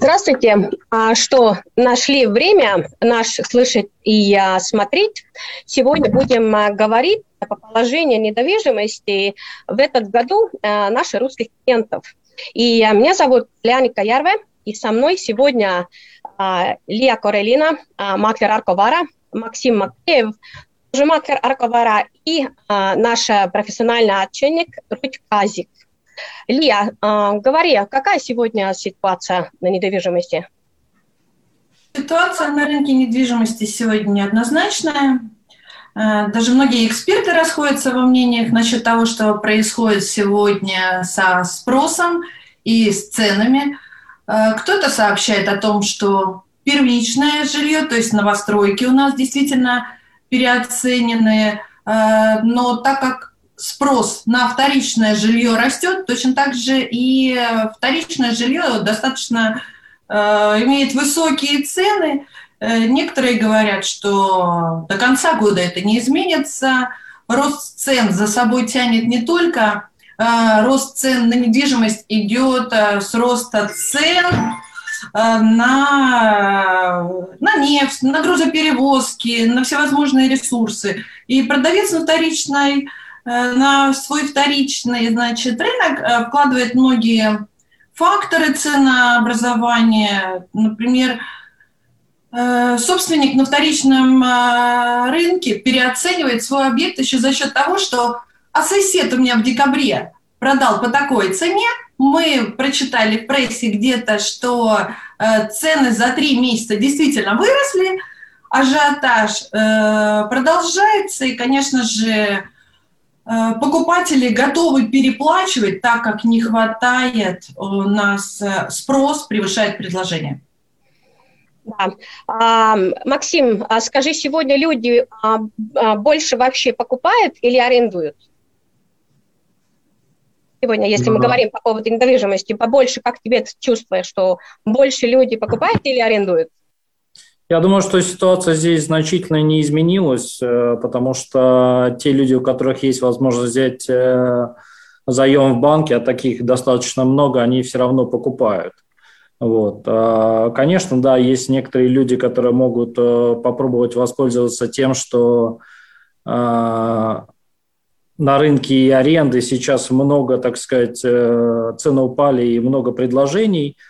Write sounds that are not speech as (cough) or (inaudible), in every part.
Здравствуйте. А что, нашли время наш слышать и а, смотреть? Сегодня будем а, говорить по положению недвижимости в этот году наших русских клиентов. И меня зовут Леоника Ярве, и со мной сегодня Лия Корелина, маклер Арковара, Максим Макеев, тоже маклер Арковара, и наш профессиональный отчетник Руть Казик. Лия, говори, какая сегодня ситуация на недвижимости? Ситуация на рынке недвижимости сегодня неоднозначная. Э, даже многие эксперты расходятся во мнениях насчет того, что происходит сегодня со спросом и с ценами. Кто-то сообщает о том, что первичное жилье, то есть новостройки у нас действительно переоценены, но так как спрос на вторичное жилье растет, точно так же и вторичное жилье достаточно э, имеет высокие цены. Э, некоторые говорят, что до конца года это не изменится. Рост цен за собой тянет не только э, рост цен на недвижимость идет э, с роста цен э, на, на нефть, на грузоперевозки, на всевозможные ресурсы. И продавец на вторичной Э, на свой вторичный значит, рынок э, вкладывает многие факторы ценообразования. Например, э, собственник на вторичном рынке переоценивает свой объект еще за счет того, что а сосед у меня в декабре продал по такой цене, мы прочитали в прессе где-то, что цены за три месяца действительно выросли, ажиотаж продолжается, и, конечно же, Э, покупатели готовы переплачивать, так как не хватает у нас э, спрос превышает предложение. Да. А, Максим, а скажи, сегодня люди а, а, больше вообще покупают или арендуют? Сегодня, если да. мы говорим по поводу недвижимости, побольше, как тебе чувствуешь, что больше люди покупают или арендуют? Я думаю, что ситуация здесь значительно не изменилась, э, потому что те люди, у которых есть возможность взять э, заем в банке, а таких достаточно много, они все равно покупают. Вот. А, конечно, да, есть некоторые люди, которые могут э, попробовать воспользоваться тем, что на рынке и аренды сейчас много, так сказать, цены упали и много предложений –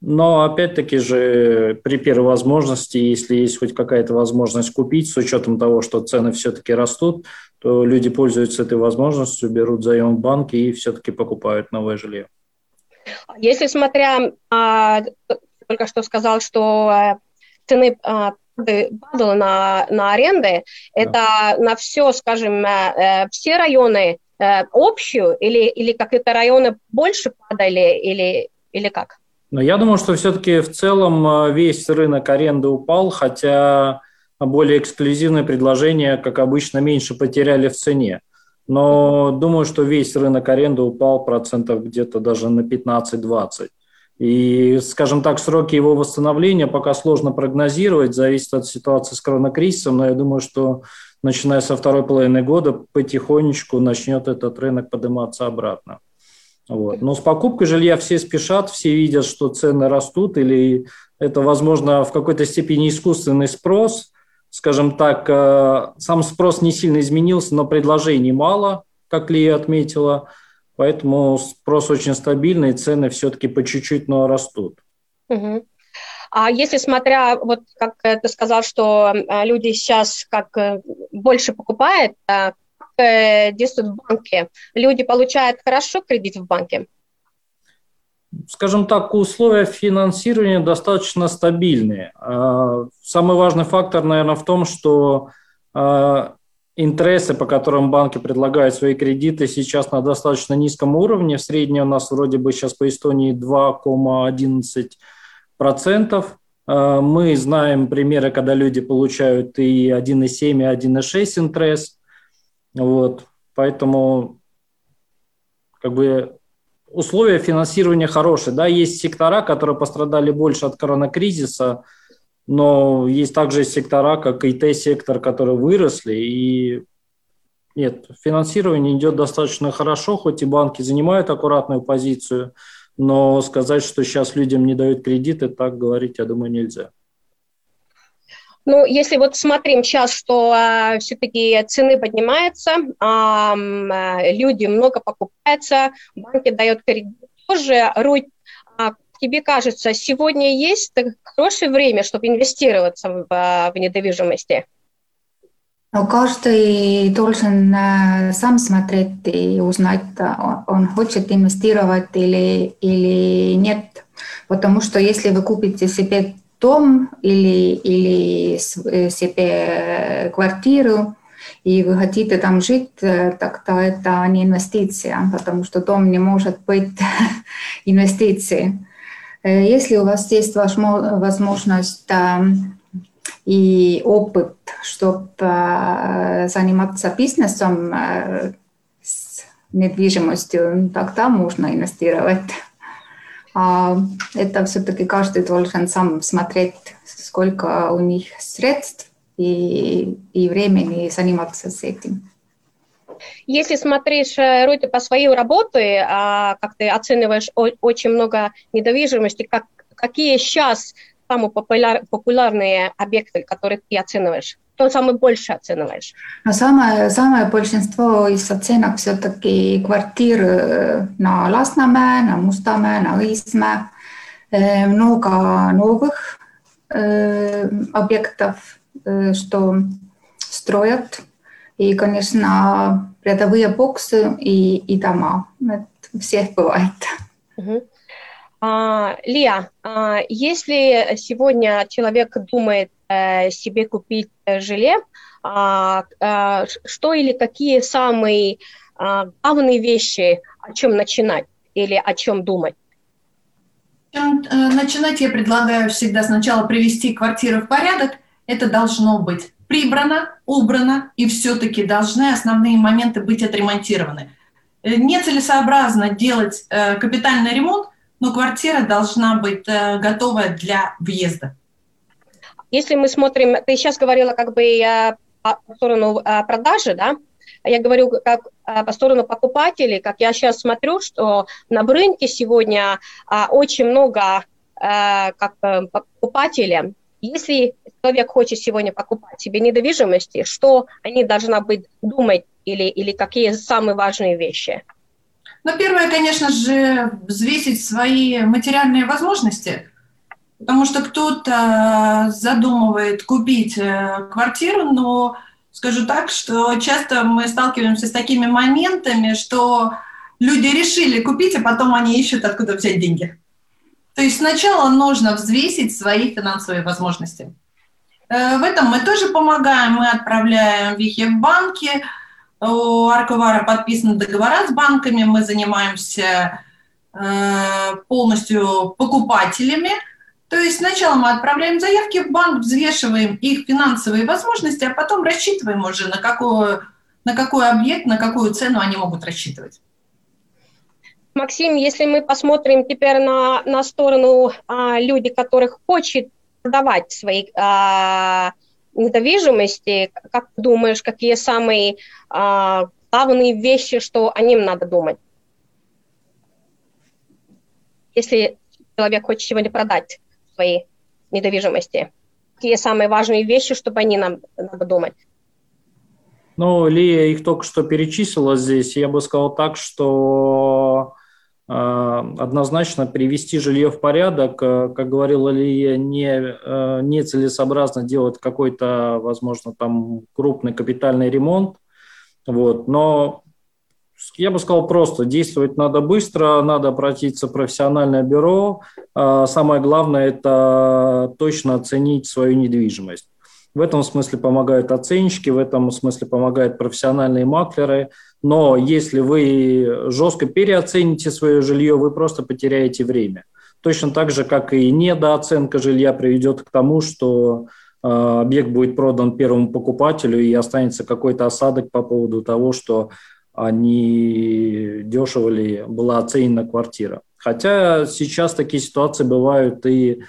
но опять-таки же при первой возможности, если есть хоть какая-то возможность купить, с учетом того, что цены все-таки растут, то люди пользуются этой возможностью, берут заем в банке и все-таки покупают новое жилье. Если смотря, а, только что сказал, что э, цены а, падали на, на аренды, да. это на все, скажем, э, э, все районы общую или, или какие-то районы больше падали или, или как? Но я думаю, что все-таки в целом э, весь рынок аренды упал, хотя более эксклюзивные предложения, как обычно, меньше потеряли в цене. Но думаю, что весь рынок аренды упал процентов где-то даже на 15-20. И, скажем так, сроки его восстановления пока сложно прогнозировать, зависит от ситуации с коронакризисом, но я думаю, что начиная со второй половины года потихонечку начнет этот рынок подниматься обратно. Вот. Но с покупкой жилья все спешат, все видят, что цены растут, или это, возможно, в какой-то степени искусственный спрос. Скажем так, э, сам спрос не сильно изменился, но предложений мало, как Лия отметила, поэтому спрос очень стабильный, цены все-таки по чуть-чуть, но растут. Угу. А если смотря, вот как ты сказал, что э, люди сейчас как э, больше покупают, Э, действует в банке? Люди получают хорошо кредит в банке? Скажем так, условия финансирования достаточно стабильные. А, самый важный фактор, наверное, в том, что а, интересы, по которым банки предлагают свои кредиты, сейчас на достаточно низком уровне. В среднем у нас вроде бы сейчас по Эстонии 2,11%. А, мы знаем примеры, когда люди получают и 1,7, и 1,6 интерес. Вот, поэтому как бы условия финансирования хорошие. Да, есть сектора, которые пострадали больше от коронакризиса, но есть также сектора, как ИТ-сектор, которые выросли. И нет, финансирование идет достаточно хорошо, хоть и банки занимают аккуратную позицию, но сказать, что сейчас людям не дают кредиты, так говорить, я думаю, нельзя. Ну, если вот смотрим сейчас, что а, все-таки цены поднимаются, а, люди много покупаются, банки дают кредит тоже. Руть, а, тебе кажется, сегодня есть хорошее время, чтобы инвестироваться в, в недвижимости? Но каждый должен э, сам смотреть и узнать, он хочет инвестировать или, или нет. Потому что если вы купите себе дом или, или э, себе квартиру, и вы хотите там жить, э, тогда это не инвестиция, потому что дом не может быть (laughs) инвестицией. Если у вас есть возможность и опыт, чтобы э, заниматься бизнесом э, с недвижимостью, тогда можно инвестировать. А это все-таки каждый должен сам смотреть, сколько у них средств и, и времени заниматься с этим. Если смотришь, э, Рути, по своей работе, а, как ты оцениваешь очень много недвижимости, как, какие сейчас самые популяр, популярные объекты, которые ты оцениваешь? Что самый больше оцениваешь? No самое, самое большинство из оценок все-таки квартир э, на Lasnamäe, на Mustamäe, на Õismäe. Э, много новых э, объектов, что строят. И, конечно, рядовые боксы и, и дома. Это всех бывает. Uh-huh. А, Лия, а, если сегодня человек думает себе купить э, желе, а, что или какие самые главные вещи, о чем начинать или о чем думать? Э, начинать я предлагаю всегда сначала привести квартиру в порядок. Это должно быть прибрано, убрано, и все-таки должны основные моменты быть отремонтированы. Нецелесообразно делать капитальный ремонт, но квартира должна быть э, готова для въезда. Если мы смотрим, ты сейчас говорила как бы по сторону продажи, да? Я говорю как э, по сторону покупателей, как я сейчас смотрю, что на рынке сегодня э, очень много э, как покупателей. Если человек хочет сегодня покупать себе недвижимости, что они должны быть думать или, или какие самые важные вещи? Ну, первое, конечно же, взвесить свои материальные возможности, потому что кто-то задумывает купить э, квартиру, но скажу так, что часто мы сталкиваемся с такими моментами, что люди решили купить, а потом они ищут, откуда взять деньги. То есть сначала нужно взвесить свои финансовые возможности. Э, в этом мы тоже помогаем, мы отправляем вихи в банки, у Арковара подписаны договора с банками, мы занимаемся э, полностью покупателями. То есть сначала мы отправляем заявки в банк, взвешиваем их финансовые возможности, а потом рассчитываем уже, на, какой на какой объект, на какую цену они могут рассчитывать. Максим, если мы посмотрим теперь на, на сторону а, людей, которых хочет продавать свои а, недвижимости, как ты думаешь, какие самые а, главные вещи, что о ним надо думать? Если человек хочет сегодня продать свои недвижимости, какие самые важные вещи, чтобы они нам надо думать? Ну, Лия их только что перечислила здесь. Я бы сказал так, что Э, однозначно привести жилье в порядок, э, как говорила Лия, не, э, нецелесообразно делать какой-то, возможно, там крупный капитальный ремонт, вот, но я бы сказал просто, действовать надо быстро, надо обратиться в профессиональное бюро. Самое главное – это точно оценить свою недвижимость. В этом смысле помогают оценщики, в этом смысле помогают профессиональные маклеры – но если вы жестко переоцените свое жилье, вы просто потеряете время. Точно так же, как и недооценка жилья приведет к тому, что э, объект будет продан первому покупателю и останется какой-то осадок по поводу того, что не дешево ли была оценена квартира. Хотя сейчас такие ситуации бывают и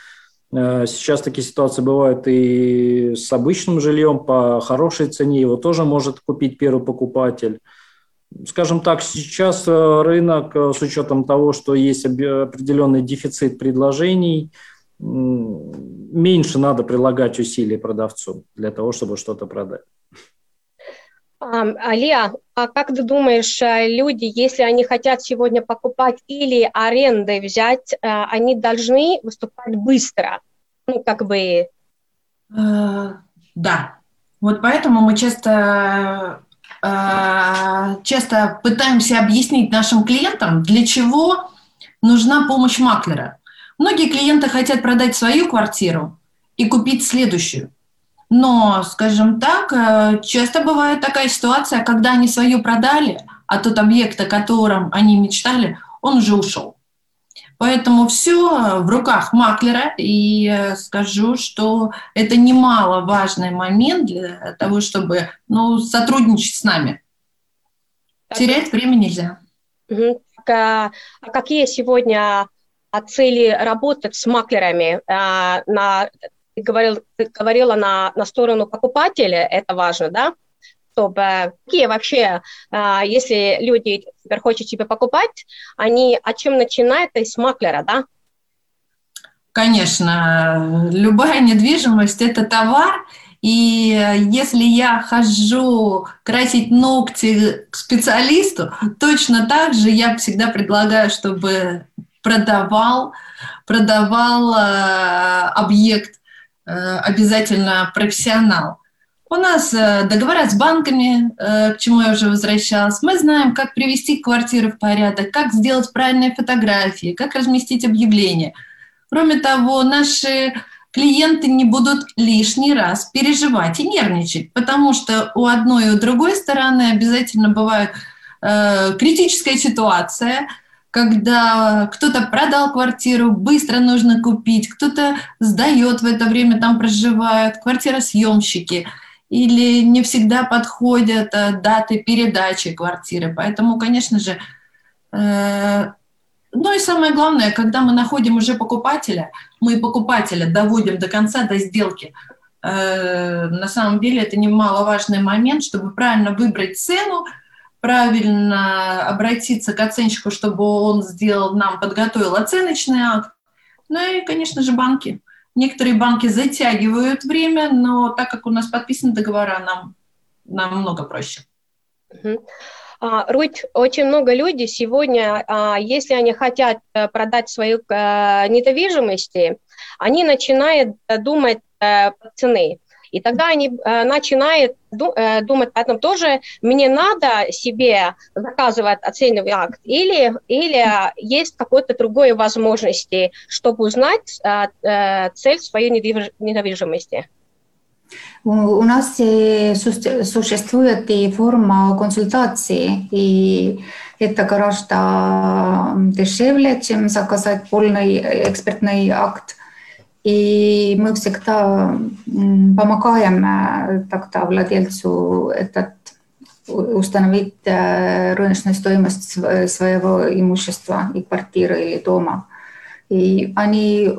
э, Сейчас такие ситуации бывают и с обычным жильем по хорошей цене, его тоже может купить первый покупатель. скажем так, сейчас рынок с учетом того, что есть определенный дефицит предложений, меньше надо прилагать усилий продавцу для того, чтобы что-то продать. Алия, а как ты думаешь, э, люди, если они хотят сегодня покупать или аренды взять, э, они должны выступать быстро? Ну, как бы... Э, да. Вот поэтому мы часто, часто пытаемся объяснить нашим клиентам, для чего нужна помощь маклера. Многие клиенты хотят продать свою квартиру и купить следующую. Но, скажем так, э, часто бывает такая ситуация, когда они свою продали, а тот объект, о котором они мечтали, он уже ушел. Поэтому все в руках маклера, и э, скажу, что это немаловажный момент для того, чтобы ну, сотрудничать с нами. Терять время нельзя. Угу. А какие сегодня цели работать с маклерами а, на ты, говорил, ты говорила на, на сторону покупателя, это важно, да? Чтобы какие вообще, а, если люди теперь хотят себе покупать, они о чем начинают, то есть маклера, да? Конечно, любая недвижимость – это товар, и если я хожу красить ногти к специалисту, точно так же я всегда предлагаю, чтобы продавал, продавал э, объект обязательно профессионал. У нас э, договора с банками, э, к чему я уже возвращалась. Мы знаем, как привести квартиру в порядок, как сделать правильные фотографии, как разместить объявление. Кроме того, наши клиенты не будут лишний раз переживать и нервничать, потому что у одной и у другой стороны обязательно бывает э, критическая ситуация – когда кто-то продал квартиру, быстро нужно купить, кто-то сдает в это время, там проживают, квартиросъемщики, или не всегда подходят э, даты передачи квартиры. Поэтому, конечно же, э, ну и самое главное, когда мы находим уже покупателя, мы покупателя доводим до конца, до сделки. Э, на самом деле это немаловажный момент, чтобы правильно выбрать цену, правильно обратиться к оценщику, чтобы он сделал нам, подготовил оценочный акт. Ну и, конечно же, банки. Некоторые банки затягивают время, но так как у нас подписаны договора, нам намного проще. А, Руть, очень много людей сегодня, а, если они хотят э, продать свою э, недвижимость, они начинают э, думать цены. И тогда они э, начинают э, думать о том тоже, мне надо себе заказывать оценивый акт, или, или есть какой-то другой возможности, чтобы узнать э, э, цель своей недвижимости. У нас существует и форма консультации, и это гораздо дешевле, чем заказать полный экспертный акт. И мы всегда помогаем э, тогда владельцу этот установить э, рыночную стоимость своего имущества и квартиры или дома. И они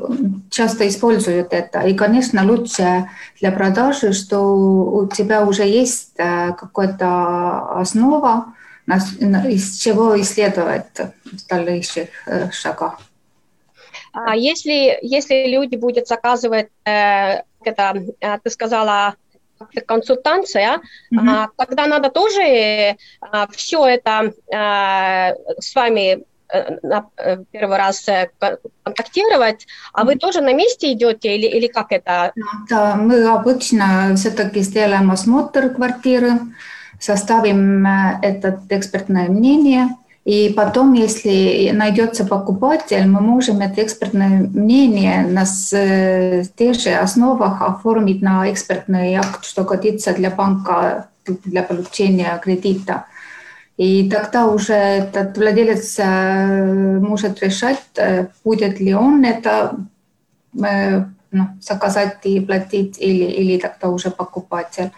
часто используют это. И, конечно, лучше для продажи, что у тебя уже есть э, какая-то основа, из чего исследовать в дальнейших шагах. А если, если люди будут заказывать, э, это, э, ты сказала, консультация, mm-hmm. тогда надо тоже э, все это с вами первый раз контактировать, а вы тоже на месте идете или, или как это? Да, мы обычно все-таки сделаем осмотр квартиры, составим это экспертное мнение – и потом, если найдется покупатель, мы можем это экспертное мнение на тех же основах оформить на экспертный акт, что годится для банка для получения кредита. И тогда уже этот владелец э, может решать, э, будет ли он это э, ну, заказать и платить, или, или тогда уже покупатель.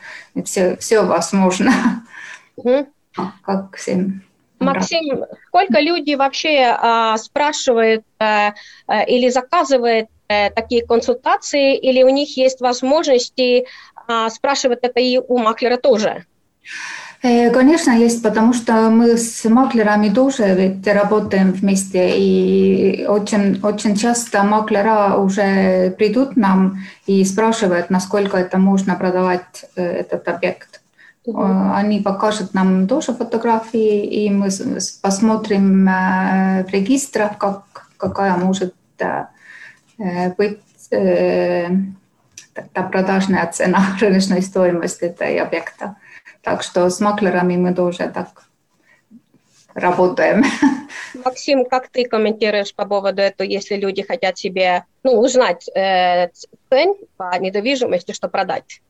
Все, все возможно. Mm-hmm. Как всем. Максим, сколько людей вообще а, спрашивают а, а, или заказывают а, такие консультации, или у них есть возможности а, спрашивать это и у маклера тоже? Конечно, есть, потому что мы с маклерами тоже ведь работаем вместе, и очень, очень часто маклера уже придут нам и спрашивают, насколько это можно продавать этот объект. Угу. Они покажут нам тоже фотографии, и мы посмотрим в регистрах, как, какая может быть та продажная цена, (laughs) рыночная стоимость этой объекта. Так что с маклерами мы тоже так работаем. (laughs) Максим, как ты комментируешь по поводу этого, если люди хотят себе ну, узнать э, цен по недвижимости, что продать?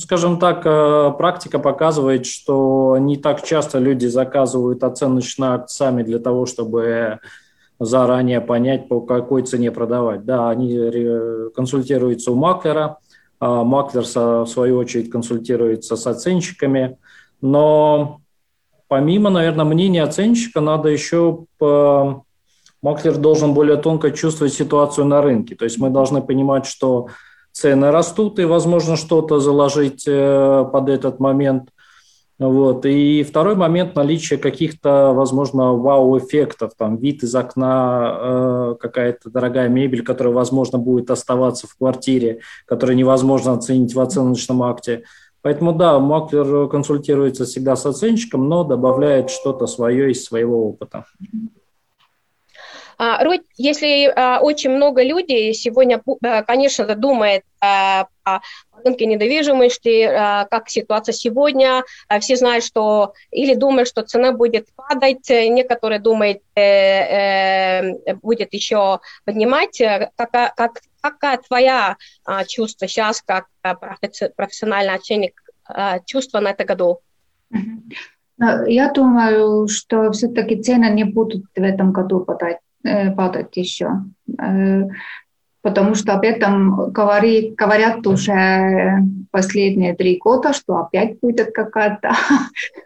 Скажем так, э, практика показывает, что не так часто люди заказывают оценочные акт сами для того, чтобы заранее понять, по какой цене продавать. Да, они консультируются у маклера, а маклер, в свою очередь, консультируется с оценщиками, но помимо, наверное, мнения оценщика, надо еще маклер должен более тонко чувствовать ситуацию на рынке. То есть мы должны понимать, что цены растут, и, возможно, что-то заложить э, под этот момент. Вот. И второй момент – наличие каких-то, возможно, вау-эффектов, там вид из окна, э, какая-то дорогая мебель, которая, возможно, будет оставаться в квартире, которую невозможно оценить в оценочном акте. Поэтому, да, маклер консультируется всегда с оценщиком, но добавляет что-то свое из своего опыта. А, если а, очень много людей сегодня, а, конечно, думает о рынке недвижимости, как ситуация сегодня, все знают, что или думают, что цена будет падать, некоторые думают, э, э, будет еще поднимать. Как, как, какая твоя чувство сейчас, как профессиональный оценник, чувства на это году? Я думаю, что все-таки цены не будут в этом году падать Э, падать еще. Э, потому что об этом говорит, говорят уже последние три года, что опять будет какое-то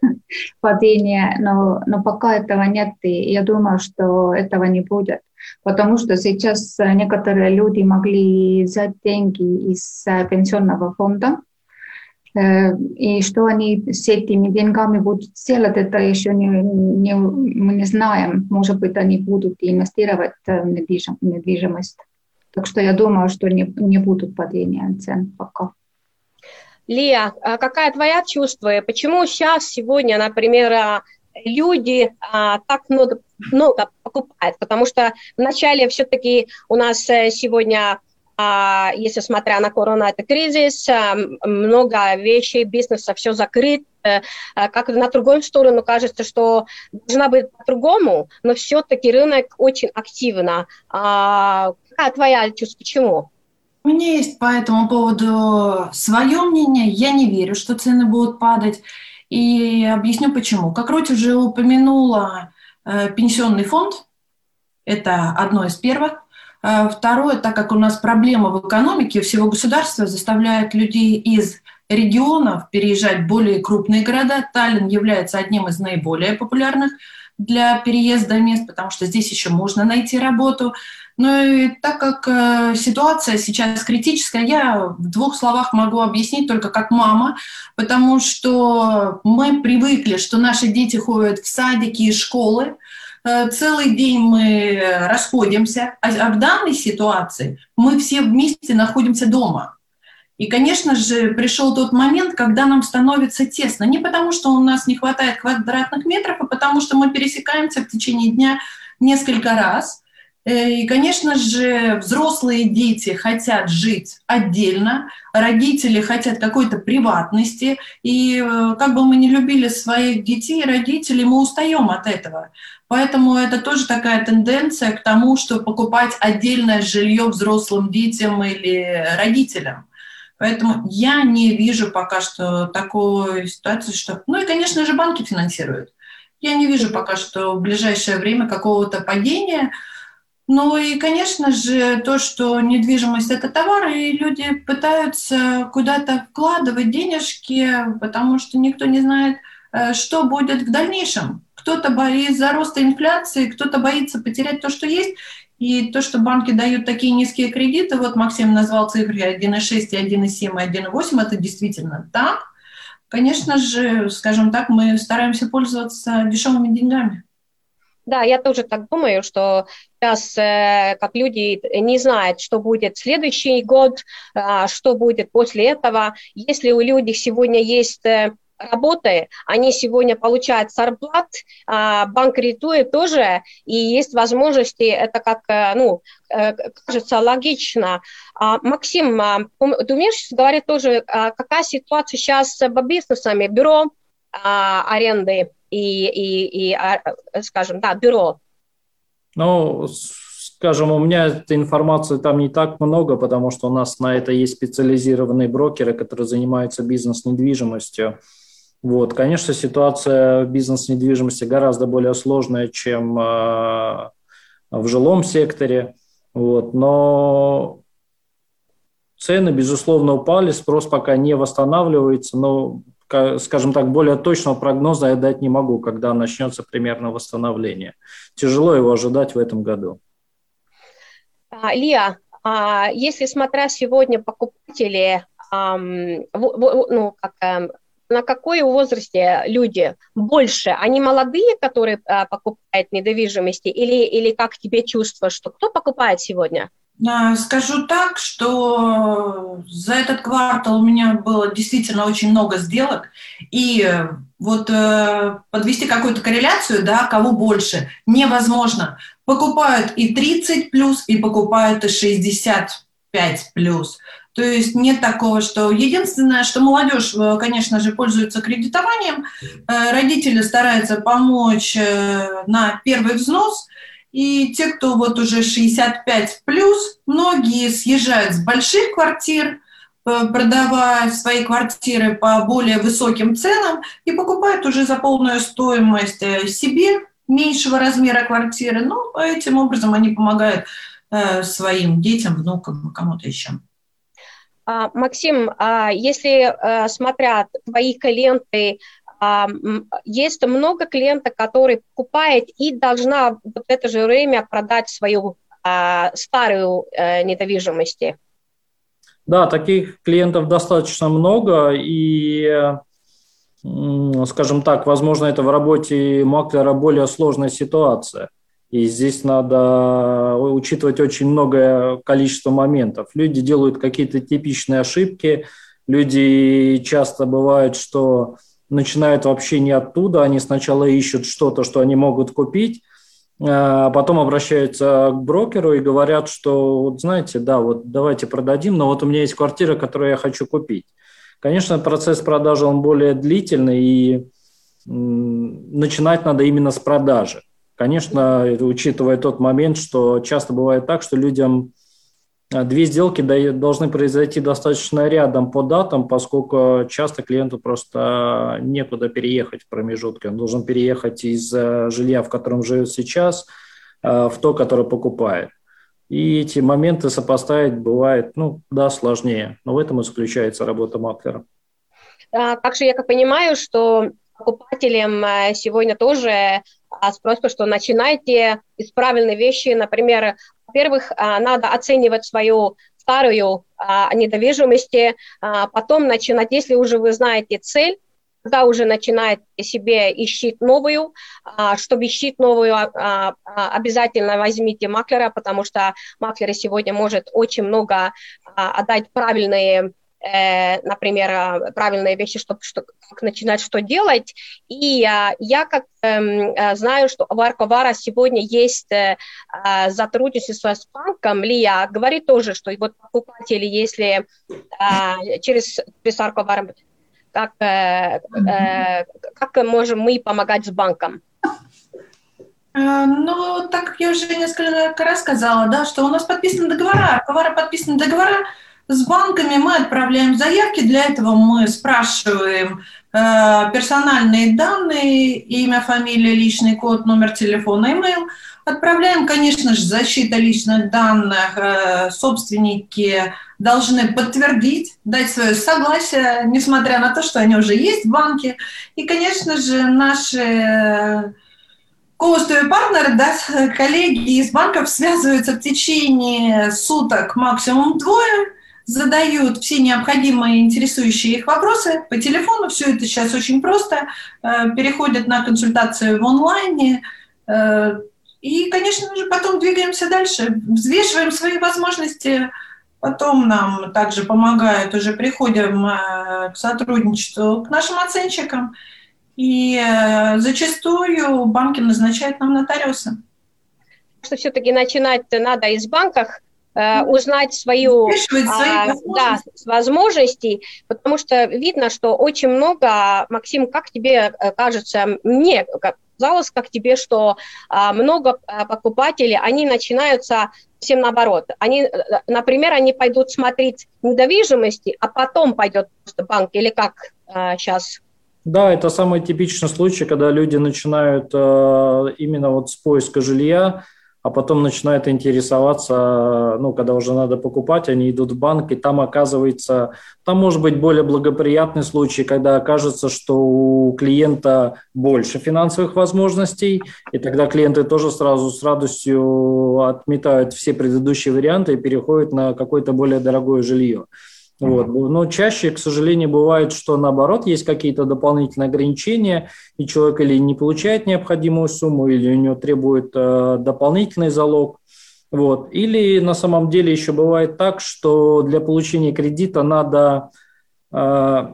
(laughs) падение, но, но пока этого нет, и я думаю, что этого не будет. Потому что сейчас некоторые люди могли взять деньги из э, пенсионного фонда, и что они с этими деньгами будут сделать, это еще не, не, мы не знаем. Может быть, они будут инвестировать в недвижимость. Так что я думаю, что не, не будут падения цен пока. Лия, а какая твоя чувство? Почему сейчас, сегодня, например, люди а, так много, много покупают? Потому что вначале все-таки у нас э, сегодня а, если смотря на корона, это кризис, а, много вещей, бизнеса, все закрыт. Э, а, как на другую сторону кажется, что должна быть по-другому, но все-таки рынок очень активно. Какая твоя чувство? Почему? У меня есть по этому поводу свое мнение. Я не верю, что цены будут падать. И объясню почему. Как Роти уже упомянула, э, пенсионный фонд – это одно из первых. А, второе, так как у нас проблема в экономике всего государства заставляет людей из регионов переезжать в более крупные города. Таллин является одним из наиболее популярных для переезда мест, потому что здесь еще можно найти работу. Ну и так как э, ситуация сейчас критическая, я в двух словах могу объяснить только как мама, потому что мы привыкли, что наши дети ходят в садики и школы, Э, целый день мы расходимся, а, а в данной ситуации мы все вместе находимся дома. И, конечно же, пришел тот момент, когда нам становится тесно. Не потому, что у нас не хватает квадратных метров, а потому, что мы пересекаемся в течение дня несколько раз. Э, и, конечно же, взрослые дети хотят жить отдельно, родители хотят какой-то приватности. И э, как бы мы не любили своих детей, родителей, мы устаем от этого. Поэтому это тоже такая тенденция к тому, что покупать отдельное жилье взрослым детям или родителям. Поэтому я не вижу пока что такой ситуации, что... Ну и, конечно же, банки финансируют. Я не вижу пока что в ближайшее время какого-то падения. Ну и, конечно же, то, что недвижимость – это товар, и люди пытаются куда-то вкладывать денежки, потому что никто не знает, э, что будет в дальнейшем. Кто-то боится роста инфляции, кто-то боится потерять то, что есть. И то, что банки дают такие низкие кредиты, вот Максим назвал цифры 1,6, 1,7 и 1,8, это действительно так. конечно же, скажем так, мы стараемся пользоваться дешевыми деньгами. Да, я тоже так думаю, что сейчас, э, как люди не знают, что будет следующий год, э, что будет после этого. Если у людей сегодня есть э, работы, они сегодня получают зарплат, а банк кредитует тоже, и есть возможности, это как, э, ну, э, кажется, логично. А, Максим, а, ты умеешь говорить тоже, какая ситуация сейчас с бизнесами, бюро аренды и, и, и, скажем, да, бюро? Ну, скажем, у меня этой информации там не так много, потому что у нас на это есть специализированные брокеры, которые занимаются бизнес-недвижимостью. Вот, конечно, ситуация в бизнес-недвижимости гораздо более сложная, чем э, в жилом секторе. Вот, но цены, безусловно, упали, спрос пока не восстанавливается, но, скажем так, более точного прогноза я дать не могу, когда начнется примерно восстановление. Тяжело его ожидать в этом году. А, Лия, а если смотря сегодня покупатели, ну, как эм, на какой возрасте люди больше? Они молодые, которые а, покупают недвижимости, или, или как тебе чувство, что кто покупает сегодня? Скажу так, что за этот квартал у меня было действительно очень много сделок, и вот э, подвести какую-то корреляцию, да, кого больше, невозможно. Покупают и 30 плюс, и покупают и 65 плюс. То есть нет такого, что единственное, что молодежь, э, конечно же, пользуется кредитованием, э, родители стараются помочь э, на первый взнос, и те, кто вот уже 65 плюс, многие съезжают с больших квартир, продавая свои квартиры по более высоким ценам и покупают уже за полную стоимость себе меньшего размера квартиры. Ну, этим образом они помогают своим детям, внукам, кому-то еще. А, Максим, а, если э, смотрят твои клиенты, есть много клиентов, которые покупают и должна в это же время продать свою старую э, недвижимость. Да, таких клиентов достаточно много, и, скажем так, возможно, это в работе маклера более сложная ситуация. И здесь надо учитывать очень многое количество моментов. Люди делают какие-то типичные ошибки. Люди часто бывают, что начинают вообще не оттуда. Они сначала ищут что-то, что они могут купить, а потом обращаются к брокеру и говорят, что, вот знаете, да, вот давайте продадим, но вот у меня есть квартира, которую я хочу купить. Конечно, процесс продажи, он более длительный, и начинать надо именно с продажи. Конечно, учитывая тот момент, что часто бывает так, что людям две сделки должны произойти достаточно рядом по датам, поскольку часто клиенту просто некуда переехать в промежутке. Он должен переехать из э, жилья, в котором живет сейчас, э, в то, которое покупает. И эти моменты сопоставить бывает, ну, да, сложнее. Но в этом и заключается работа маклера. Также я как понимаю, что покупателям э, сегодня тоже а с что начинайте из правильной вещи. Например, во-первых, а, надо оценивать свою старую недвижимость, потом начинать, если уже вы знаете цель, тогда уже начинаете себе ищить новую. Чтобы ищить новую, обязательно возьмите маклера, потому что маклер сегодня может очень много отдать правильные Э, например, а, правильные вещи, чтобы что, как начинать что делать. И а, я как эм, э, знаю, что у Арковара сегодня есть э, сотрудничество с банком, Лия говорит тоже, что вот покупатели, если через, через Арковара, как, как можем мы помогать с банком? Ну, так как я уже несколько раз сказала, да, что у нас подписаны договора, Арковара подписаны договора, с банками мы отправляем заявки, для этого мы спрашиваем э, персональные данные, имя, фамилия, личный код, номер телефона, имейл. Отправляем, конечно же, защита личных данных. Э, собственники должны подтвердить, дать свое согласие, несмотря на то, что они уже есть в банке. И, конечно же, наши Коустовые партнеры, да, коллеги из банков связываются в течение суток, максимум двое, задают все необходимые интересующие их вопросы по телефону. Все это сейчас очень просто. Э, переходят на консультацию в онлайне. Э, и, конечно же, потом двигаемся дальше, взвешиваем свои возможности, потом нам также помогают, уже приходим э, к сотрудничеству к нашим оценщикам, и зачастую банки назначают нам нотариуса. Что все-таки начинать надо из банков, Э, узнать свою а, да, возможности, потому что видно, что очень много, Максим, как тебе э, кажется, мне казалось, как тебе, что а, много э, покупателей, они начинаются всем наоборот. Они, например, они пойдут смотреть недвижимости, а потом пойдет просто банк, или как а, сейчас да, это самый типичный случай, когда люди начинают э, именно вот с поиска жилья, а потом начинают интересоваться, ну, когда уже надо покупать, они идут в банк, и там оказывается, там может быть более благоприятный случай, когда окажется, что у клиента больше финансовых возможностей, и тогда клиенты тоже сразу с радостью отметают все предыдущие варианты и переходят на какое-то более дорогое жилье. Вот. Но чаще, к сожалению, бывает, что наоборот, есть какие-то дополнительные ограничения, и человек или не получает необходимую сумму, или у него требует э, дополнительный залог. Вот. Или на самом деле еще бывает так, что для получения кредита надо э,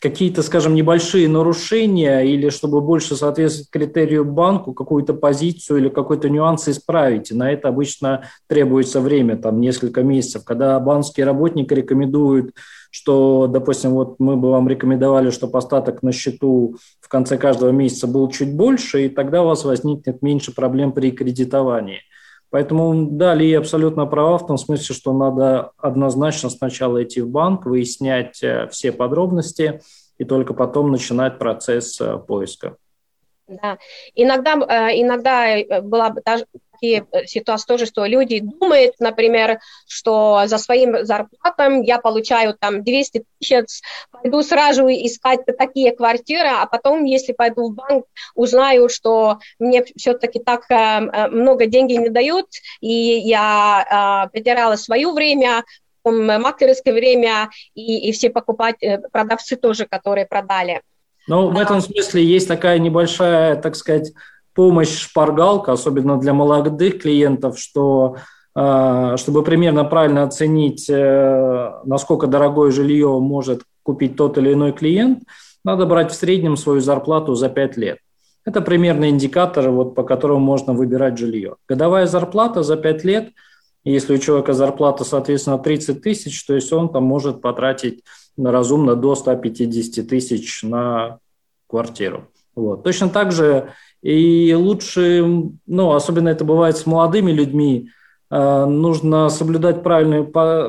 какие-то, скажем, небольшие нарушения или чтобы больше соответствовать критерию банку, какую-то позицию или какой-то нюанс исправить. И на это обычно требуется время, там несколько месяцев. Когда банковский работник рекомендует, что, допустим, вот мы бы вам рекомендовали, чтобы остаток на счету в конце каждого месяца был чуть больше, и тогда у вас возникнет меньше проблем при кредитовании. Поэтому, да, Ли абсолютно права в том смысле, что надо однозначно сначала идти в банк, выяснять э, все подробности и только потом начинать процесс э, поиска. Да, иногда, э, иногда была даже такие ситуации тоже, что люди думают, например, что за своим зарплатом я получаю там 200 тысяч, пойду сразу искать такие квартиры, а потом, если пойду в банк, узнаю, что мне все-таки так э, э, много денег не дают, и я э, потеряла свое время, маклерское время и, и все покупать, продавцы тоже, которые продали. Ну, в этом смысле есть такая небольшая, так сказать, помощь шпаргалка, особенно для молодых клиентов, что а, чтобы примерно правильно оценить, э, насколько дорогое жилье может купить тот или иной клиент, надо брать в среднем свою зарплату за 5 лет. Это примерно индикатор, вот, по которому можно выбирать жилье. Годовая зарплата за 5 лет, если у человека зарплата, соответственно, 30 тысяч, то есть он там может потратить разумно до 150 тысяч на квартиру. Вот. Точно так же и лучше, ну, особенно это бывает с молодыми людьми, э, нужно соблюдать правильную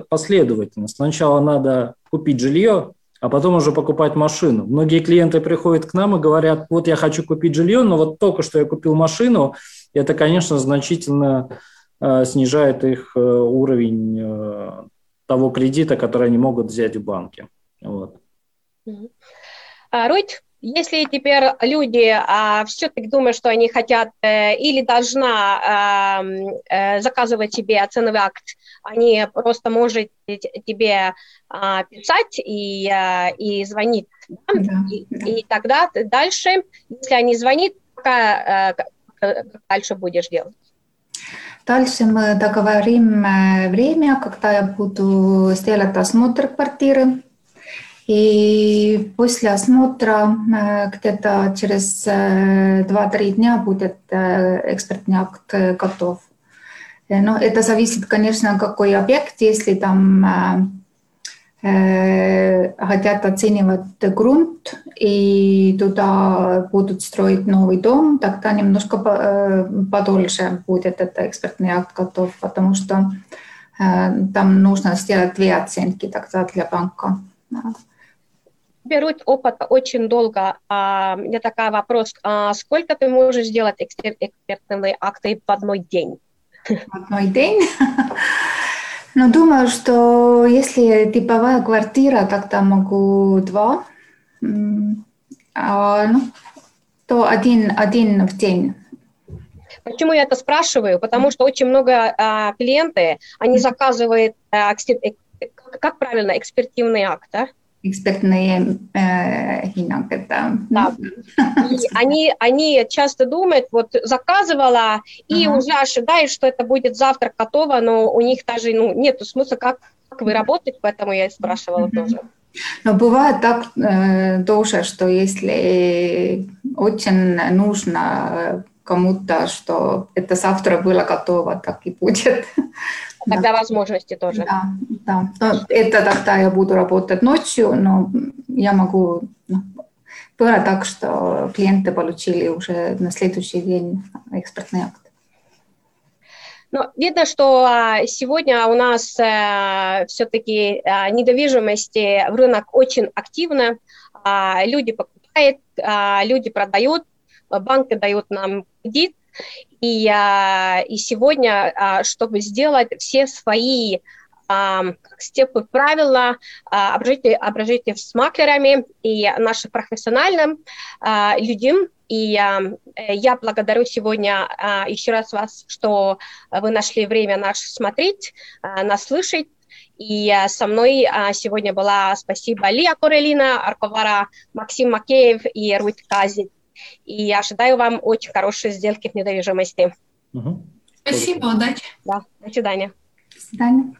последовательность. Сначала надо купить жилье, а потом уже покупать машину. Многие клиенты приходят к нам и говорят, вот я хочу купить жилье, но вот только что я купил машину, это, конечно, значительно э, снижает их э, уровень того кредита, который они могут взять в банке. Вот. А, Руть, если теперь люди а, все-таки думают, что они хотят э, или должна а, э, заказывать себе ценовый акт, они просто может тебе а, писать и, а, и звонить. Да? Да, и, да. и тогда дальше, если они звонят, как, как дальше будешь делать? Дальше мы договорим э, время, когда я буду сделать осмотр квартиры. И после осмотра э, где-то через 2-3 э, дня будет э, экспертный акт готов. Но это зависит, конечно, какой объект. Если там хотят оценивать грунт и туда будут строить новый дом, тогда немножко подольше будет этот экспертный акт готов, потому что там нужно сделать две оценки тогда для банка берут опыт очень долго. А, у меня такой вопрос. А сколько ты можешь сделать экспертные акты в одной день? В одной день? (laughs) Ну, думаю, что если типовая квартира, тогда могу два. А, ну, то один, один в день. Почему я это спрашиваю? Потому что очень много а, клиенты, они заказывают а, как, как правильно, экспертивный акт, да? Экспертные э, hinnang, это... Да. Они, они часто думают, вот заказывала и ага. уже ожидают, что это будет завтра готово, но у них даже ну, нет смысла, как, как вы работаете, поэтому я и спрашивала ага. тоже. Но бывает так э, тоже, что если очень нужно кому-то, что это завтра было готово, так и будет. Тогда да. возможности тоже. Да, да. Но это тогда я буду работать ночью, но я могу... Ну, было так, что клиенты получили уже на следующий день экспертный акт. Ну, видно, что а, сегодня у нас э, все-таки а, недвижимости в рынок очень активно. А, люди покупают, люди продают, банки дают нам кредит. И, и сегодня, чтобы сделать все свои степы правила, обращайте, обращайте с маклерами и нашим профессиональным людям, и я благодарю сегодня еще раз вас, что вы нашли время нас смотреть, нас слышать. И со мной сегодня была спасибо Лия Корелина, Арковара, Максим Макеев и Руит Казик. И я ожидаю вам очень хорошей сделки в недвижимости. Угу. Спасибо, удачи. Да, до свидания. До свидания.